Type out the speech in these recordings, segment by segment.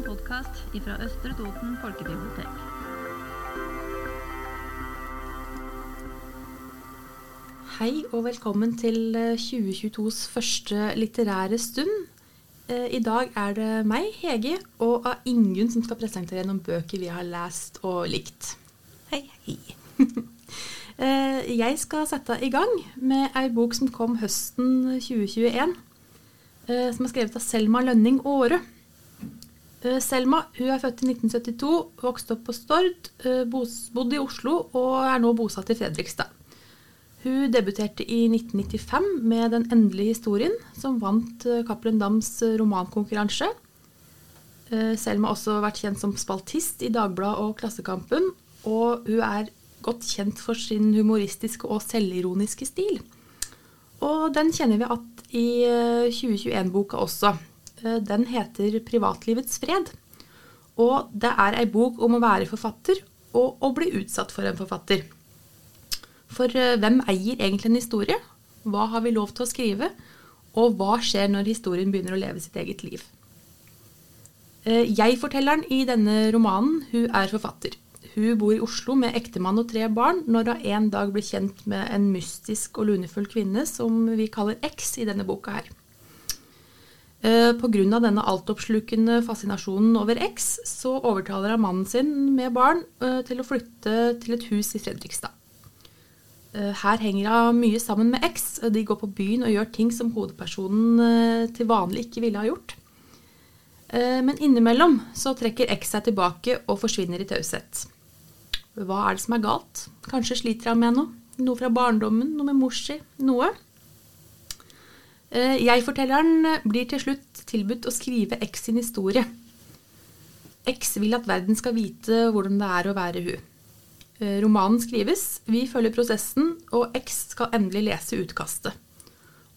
en podkast fra Østre Toten folkebibliotek. Hei og velkommen til 2022s første litterære stund. Eh, I dag er det meg, Hege, og av Ingunn som skal presentere noen bøker vi har lest og likt. Hei, hei. Eh, Jeg skal sette i gang med ei bok som kom høsten 2021. eh, Som er skrevet av Selma Lønning Aare. Eh, Selma hun er født i 1972, vokste opp på Stord, eh, bodde i Oslo og er nå bosatt i Fredrikstad. Hun debuterte i 1995 med Den endelige historien, som vant eh, Cappelen Dams romankonkurranse. Selma har også vært kjent som spaltist i Dagbladet og Klassekampen, og hun er godt kjent for sin humoristiske og selvironiske stil. Og den kjenner vi igjen i eh, 2021-boka også. Eh, Den heter 'Privatlivets fred'. Og det er ei bok om å være forfatter og å bli utsatt for en forfatter. For eh, hvem eier egentlig en historie? Hva har vi lov til å skrive? Og hva skjer når historien begynner å leve sitt eget liv? Eh, Jeg-fortelleren i denne romanen, hun er forfatter. Hun bor i Oslo med ektemann og tre barn når hun en dag blir kjent med en mystisk og lunefull kvinne som vi kaller X i denne boka her. Eh, av denne altoppslukende fascinasjonen over X, så overtaler han mannen sin med barn eh, til å flytte til et hus i Fredrikstad. Eh, Her henger hun mye sammen med X. De går på byen og gjør ting som hovedpersonen til vanlig ikke ville ha gjort. Men innimellom så trekker X seg tilbake og forsvinner i taushet. Hva er det som er galt? Kanskje sliter han med noe? Noe fra barndommen? Noe med mors si? Noe? Eh, Jeg-fortelleren blir til slutt tilbudt å skrive X sin historie. X vil at verden skal vite hvordan det er å være hun. Eh, Romanen skrives, vi følger prosessen, og X skal endelig lese utkastet.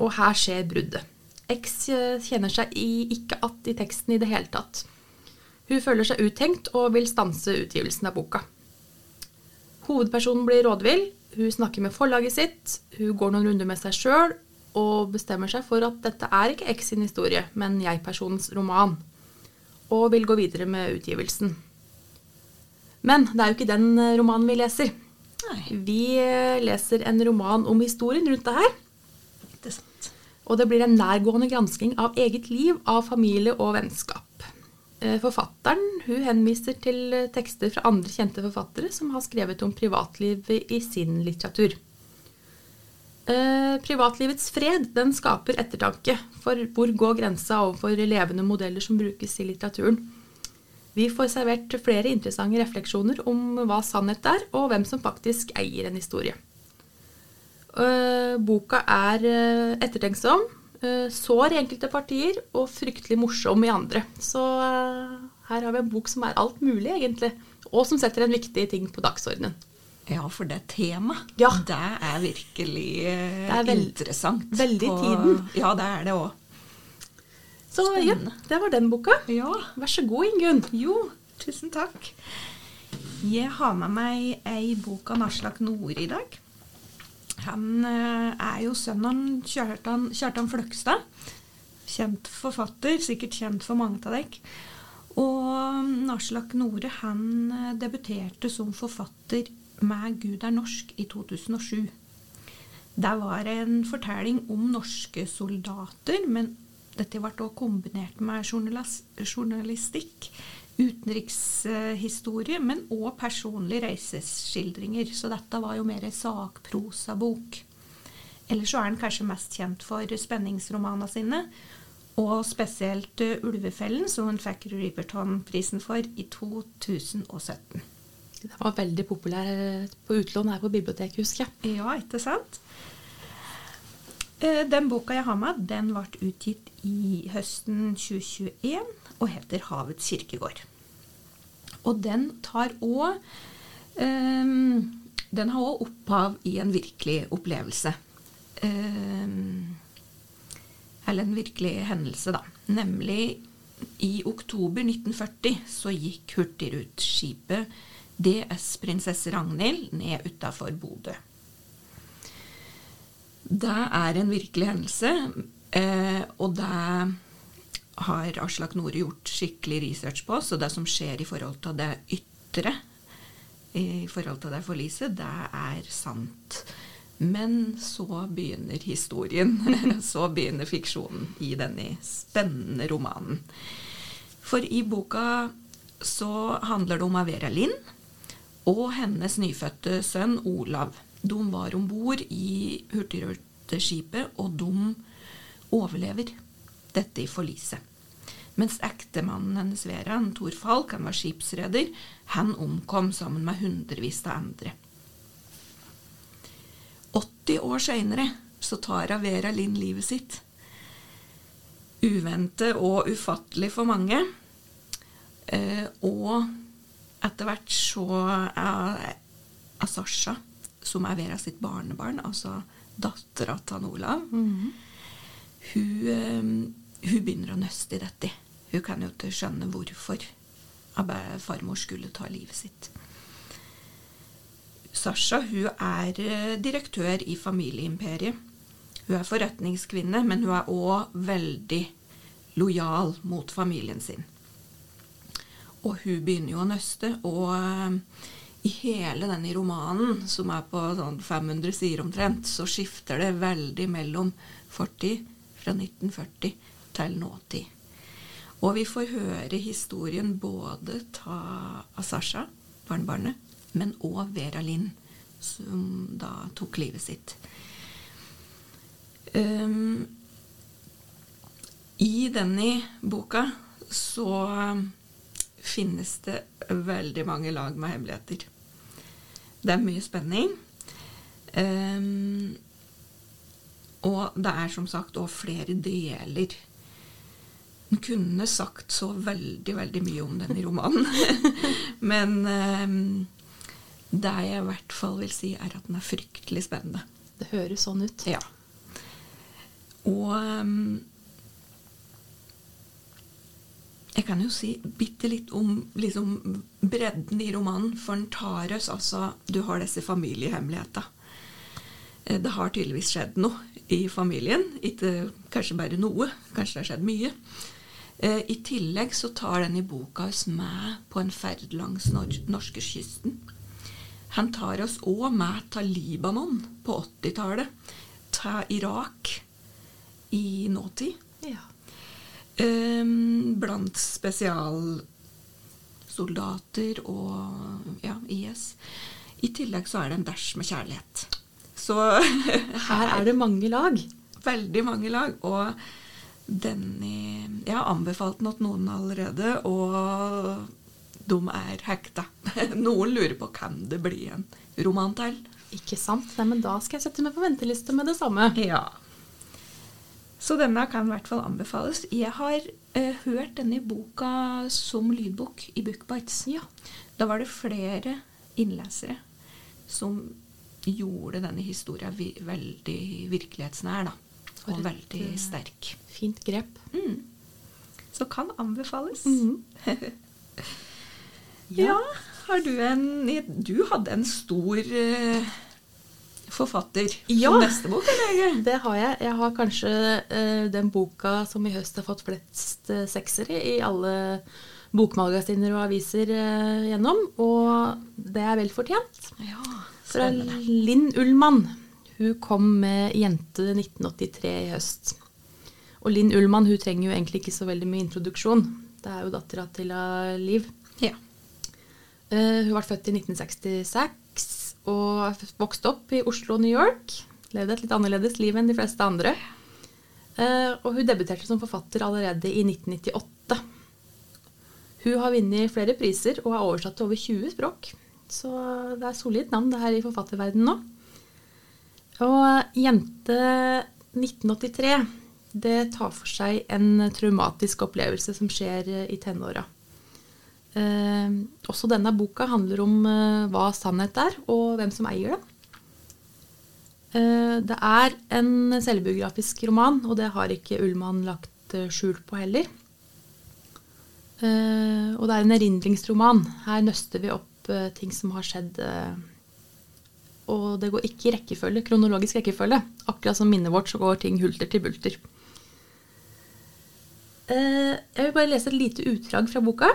Og her skjer bruddet. X eh, kjenner seg ikke att i teksten i det hele tatt. Hun føler seg uttenkt og vil stanse utgivelsen av boka. Hovedpersonen blir rådvill, hun snakker med forlaget sitt, hun går noen runder med seg sjøl og bestemmer seg for at dette er ikke X sin historie, men jeg-personens roman, og vil gå videre med utgivelsen. Men det er jo ikke den eh, romanen vi leser. Nei, Vi eh, leser en roman om historien rundt det her. ikke sant. Og det blir en nærgående gransking av eget liv, av familie og vennskap. Eh, Forfatteren hun henviser til tekster fra andre kjente forfattere som har skrevet om privatlivet i sin litteratur. Eh, Privatlivets fred den skaper ettertanke, for hvor går grensa overfor levende modeller som brukes i litteraturen? Vi får servert flere interessante refleksjoner om hva sannhet er, og hvem som faktisk eier en historie. Eh, boka er eh, ettertenksom, sår i enkelte partier og fryktelig morsom i andre. Så her har vi en bok som er alt mulig, egentlig. Og som setter en viktig ting på dagsordenen. Ja, for det temaet, Ja. det er virkelig eh, Det er veld, interessant. veldig i på- tiden. Ja, det er det òg. Så ja, det var den boka. Ja. Vær så god, Ingunn. Jo, tusen takk. Jeg har med meg ei bok av Aslak Nore i dag. Han eh, er jo sønnen Kjartan, Kjartan Fløgstad. Kjent forfatter, sikkert kjent for mange av dere. Og mm, Aslak Nore han eh, debuterte som forfatter med 'Gud er norsk' i 2007. Det var en fortelling om norske soldater, men dette ble også kombinert med journalistikk, utenrikshistorie, men òg personlige reiseskildringer. Så dette var jo mer en sakprosabok. Ellers så er han kanskje mest kjent for spenningsromanene sine, og spesielt eh, 'Ulvefellen', som han fikk Riverton-prisen for i 2017. Den var veldig populær på utlån her på biblioteket, husker jeg. Ja, ikke sant? Eh, Den boka jeg har med, den ble utgitt i høsten 2021 og heter 'Havets kirkegård'. Og den tar òg Den har òg opphav i en virkelig opplevelse. Um, eller en virkelig hendelse, da. Nemlig i oktober 1940 så gikk Hurtigruteskipet DS Prinsesse Ragnhild ned utafor Bodø. Det er en virkelig hendelse, eh, og det har Aslak Nore gjort skikkelig research på, så det som skjer i forhold til det ytre, i forhold til det forliset, det er sant. Men så begynner historien. Så begynner fiksjonen i denne spennende romanen. For i boka så handler det om Avera Lind og hennes nyfødte sønn Olav. De var om bord i Hurtigruteskipet, og de overlever dette i forliset. Mens ektemannen hennes Vera, Thor Falk, han var skipsreder, han omkom sammen med hundrevis av andre. 80 år seinere så tar Vera Linn livet sitt. Uvente og ufattelig for mange. Eh, og etter hvert så er Asasha, som er Vera sitt barnebarn, altså dattera til Olav, Mhm. hun, eh, hun begynner å nøste i dette. Hun kan jo ikke skjønne hvorfor farmor skulle ta livet sitt. Sasha hun er eh, direktør i familieimperiet. Hun er forretningskvinne, men hun er òg veldig lojal mot familien sin. Og hun begynner jo å nøste, og eh, i hele denne romanen, som er på sånn 500 sider omtrent, så skifter det veldig mellom fortid, fra 1940 til nåtid. Og vi får høre historien både ta av Sasha, barnebarnet, men òg Vera Lind, som da tok livet sitt. Um, I denne boka så finnes det veldig mange lag med hemmeligheter. Det er mye spenning. Um, og det er som sagt òg flere deler. Hun kunne sagt så veldig, veldig mye om denne romanen. Men um, det jeg i hvert fall vil si, er at den er fryktelig spennende. Det høres sånn ut. Ja. Og um, jeg kan jo si bitte litt om liksom, bredden i romanen, for den tar oss altså Du har disse familiehemmelighetene. Eh, Det har tydeligvis skjedd noe i familien. Ikke kanskje bare noe, kanskje det har skjedd mye. Eh, I tillegg så tar denne boka oss med på en ferd langs nor norskekysten. Han tar oss òg med til Libanon på 80-tallet, til Irak i nåtid. Ja. Um, blant spesialsoldater og ja, IS. I tillegg så er det en dæsj med kjærlighet. Så Her er det mange lag. veldig mange lag. Og denne Jeg har anbefalt den til noen allerede, og de er hekta. Noen lurer på kan det bli en roman til. Ikke sant? Nei, men da skal jeg sette meg på venteliste med det samme. Ja. Så denne kan i hvert fall anbefales. Jeg har eh, hørt denne boka som lydbok i Bookbites. Ja. Da var det flere innlesere som gjorde denne historien vi veldig virkelighetsnær, da. Og et, veldig eh, sterk. Fint grep. Mm. Så kan anbefales. Mhm. Ja, har du en Du hadde en stor eh, forfatter Ja. som neste bok, eller? Det har jeg. Jeg har kanskje uh, den boka som i høst har fått flest uh, seksere i alle bokmagasiner og aviser uh, gjennom, og det er vel fortjent. Ja, Fra. Linn Ullmann. Hun kom med 'Jente 1983' i høst. Og Linn Ullmann hun trenger jo egentlig ikke så veldig mye introduksjon. Det er jo dattera til Liv. Ja. Uh, hun ble født i 1966 og vokste opp i Oslo og New York. Levde et litt annerledes liv enn de fleste andre. Eh, og hun debuterte som forfatter allerede i 1998. Hun har vunnet flere priser og er oversatt til over 20 språk. Så det er solid navn det her i forfatterverdenen nå. Og Jente 1983 det tar for seg en traumatisk opplevelse som skjer eh, i tenåra. Eh, også denne boka handler om eh, hva sannhet er, og hvem som eier det. Eh, det er en selvbiografisk roman, og det har ikke Ullmann lagt eh, skjul på heller. Eh, og det er en erindringsroman. Her nøster vi opp eh, ting som har skjedd. Og det går ikke i rekkefølge, kronologisk rekkefølge. Akkurat som minnet vårt så går ting hulter til bulter. Jeg vil bare lese et lite utdrag fra boka.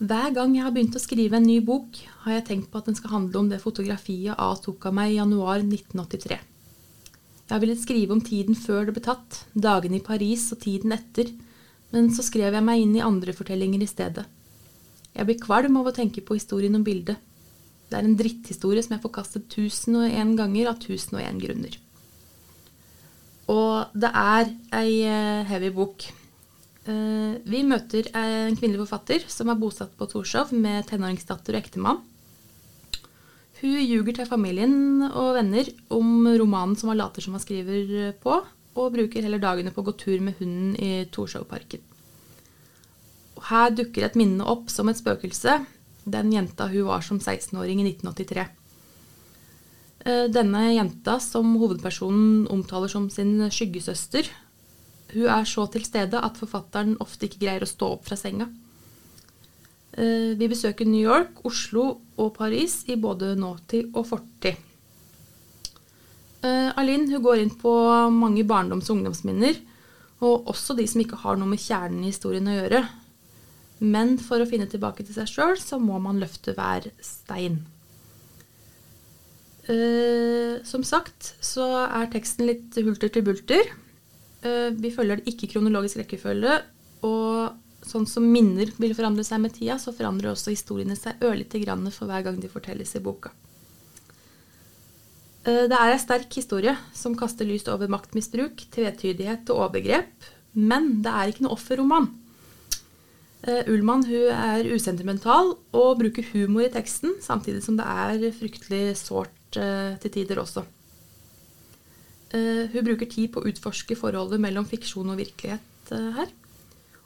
Hver gang jeg har begynt å skrive en ny bok, har jeg tenkt på at den skal handle om det fotografiet A tok av meg i januar 1983. Jeg har villet skrive om tiden før det ble tatt, dagene i Paris og tiden etter, men så skrev jeg meg inn i andre fortellinger i stedet. Jeg blir kvalm av å tenke på historien om bildet. Det er en dritthistorie som jeg får kastet tusen og en ganger av tusen og en grunner. Og det er ei eh, heavy bok. Eh, vi møter en kvinnelig forfatter som er bosatt på Torshov med tenåringsdatter og ektemann. Hun ljuger til familien og venner om romanen som han later som han skriver på, og bruker heller dagene på å gå tur med hunden i Torshovparken. Her dukker et minne opp som et spøkelse. Den jenta hun var som 16-åring i 1983. Eh, denne jenta, som hovedpersonen omtaler som sin skyggesøster, hun er så til stede at forfatteren ofte ikke greier å stå opp fra senga. Eh, vi besøker New York, Oslo og Paris i både nåtid og fortid. Eh, Aline hun går inn på mange barndoms- og ungdomsminner, og også de som ikke har noe med kjernen i historien å gjøre. Men for å finne tilbake til seg sjøl, så må man løfte hver stein. Uh, som sagt så er teksten litt hulter til bulter. Uh, vi følger det ikke kronologisk rekkefølge. Og sånn som minner vil forandre seg med tida, så forandrer også historiene seg ørlite grann for hver gang de fortelles i boka. Uh, det er ei sterk historie som kaster lys over maktmisbruk, tvetydighet og overgrep. Men det er ikke noe offerroman. Uh, Ullmann er usentimental og bruker humor i teksten, samtidig som det er fryktelig sårt til tider også. Uh, hun bruker tid på å utforske forholdet mellom fiksjon og virkelighet her.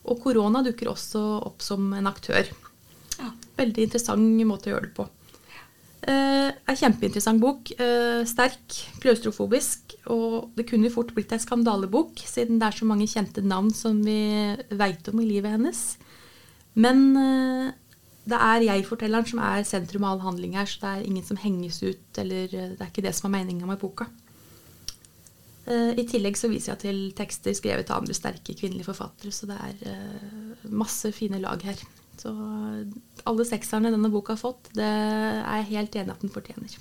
Og korona dukker også opp som en aktør. Ja. Veldig interessant måte å gjøre det på. Uh, en kjempeinteressant bok. sterk, klaustrofobisk. Og det kunne fort blitt en skandalebok, siden det er så mange kjente navn som vi veit om i livet hennes. Men uh, det er jeg-fortelleren som er sentrum av all handling her, så det er ingen som henges ut, eller uh, det er ikke det som er meninga med boka. Uh, I tillegg så viser jeg til tekster skrevet av andre sterke kvinnelige forfattere, så det er masse fine lag her. Så alle sekserne denne boka har fått, det er jeg helt enig at den fortjener.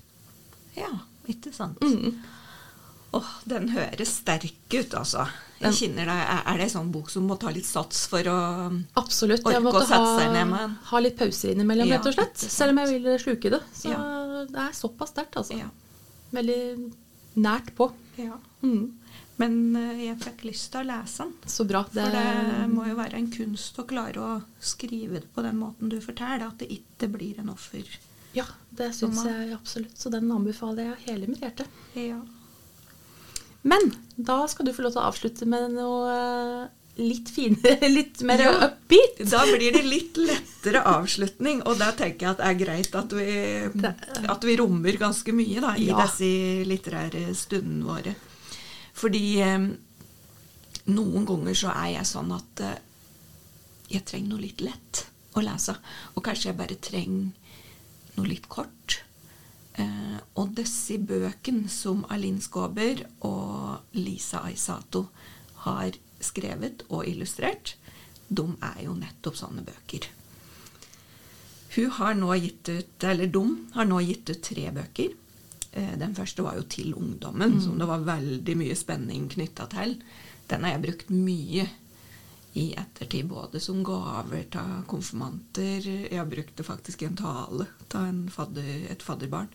Ja, ikke sant. Mm. Åh, den høres sterk ut, altså. Jeg kjenner det. Er det en sånn bok som må ta litt sats for å Absolutt. orke å sette ha, seg ned med? Ha litt pauser innimellom, ja, rett og slett. Selv om jeg vil sluke det. Så ja. det er såpass sterkt, altså. Ja. Veldig nært på. Ja. Mm. Men uh, jeg fikk lyst til å lese den. Så bra. Det... For det må jo være en kunst å klare å skrive det på den måten du forteller, at det ikke blir en offer. Ja, det syns jeg absolutt. Så den anbefaler jeg hele mitt hjerte. Ja. Men da skal du få lov til å avslutte med noe eh, litt finere, litt mer ja, upbeat. Da blir det litt lettere avslutning, og da tenker jeg at det er greit at vi, at vi rommer ganske mye da, i ja. disse litterære stundene våre. Fordi eh, noen ganger så er jeg sånn at eh, jeg trenger noe litt lett å lese. Og kanskje jeg bare trenger noe litt kort. Eh, og disse bøkene som Alin Skåber og Lisa Aisato har skrevet og illustrert, de er jo nettopp sånne bøker. Hun har nå gitt ut, eller De har nå gitt ut tre bøker. Eh, den første var jo 'Til ungdommen', mm. som det var veldig mye spenning knytta til. Den har jeg brukt mye i ettertid, både som gaver til konfirmanter Jeg brukte faktisk en tale til fadder, et fadderbarn.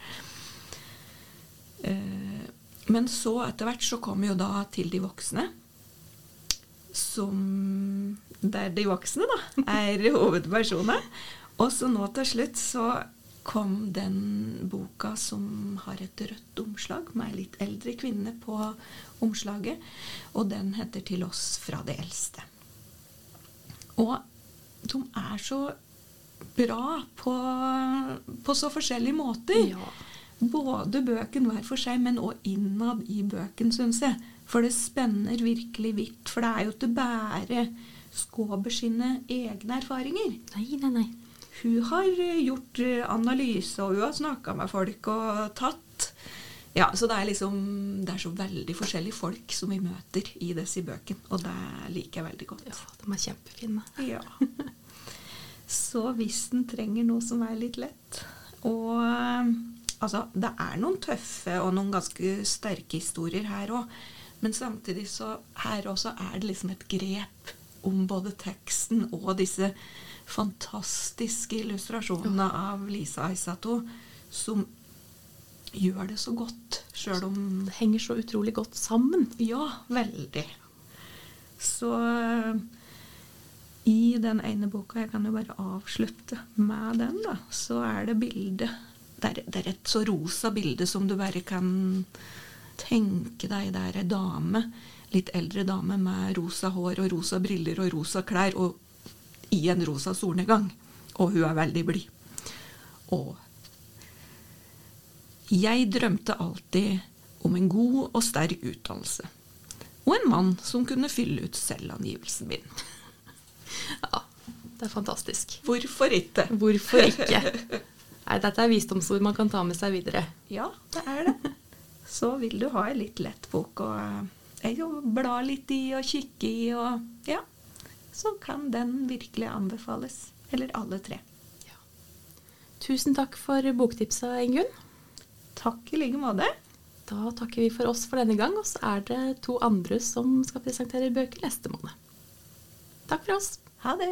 Eh, men så etter hvert så kom jo da til de voksne. Som Der de voksne, da, er hovedpersoner. Og så nå til slutt så kom den boka som har et rødt omslag, med ei litt eldre kvinne på omslaget. Og den heter 'Til oss fra de eldste'. Og de er så bra på, på så forskjellige måter. Ja. Både bøken hver for seg, men òg innad i bøken, syns jeg. For det spenner virkelig vidt. For det er jo ikke bare Skåber sine egne erfaringer. Nei, nei, nei. Hun har gjort analyse, og hun har snakka med folk og tatt Ja, så det er liksom Det er så veldig forskjellige folk som vi møter i disse bøkene, og det liker jeg veldig godt. Ja, de er kjempefine. Ja. Så hvis en trenger noe som er litt lett Og eh, altså, det er noen tøffe og noen ganske sterke historier her òg. Men samtidig så her også er det liksom et grep om både teksten og disse fantastiske illustrasjonene av Lisa Aisato som gjør det så godt, sjøl om Det henger så utrolig godt sammen. Ja, veldig. Så eh, i den ene boka, jeg kan jo bare avslutte med den, da, så er det bilde det er, det er et så rosa bilde som du bare kan tenke deg. Det er ei dame, litt eldre dame med rosa hår og rosa briller og rosa klær og i en rosa solnedgang. Og hun er veldig blid. Og jeg drømte alltid om en god og sterk utdannelse. Og en mann som kunne fylle ut selvangivelsen min. Ja, det er fantastisk. Hvorfor ikke? Hvorfor ikke? Nei, dette er visdomsord man kan ta med seg videre. Ja, det er det. Så vil du ha ei litt lett bok å eh, bla litt i og kikke i, og ja, så kan den virkelig anbefales. Eller alle tre. Tusen takk for boktipsa, Ingunn. Takk i like måte. Da takker vi for oss for denne gang, og så er det to andre som skal presentere bøker neste måned. Takk for oss. Ha det.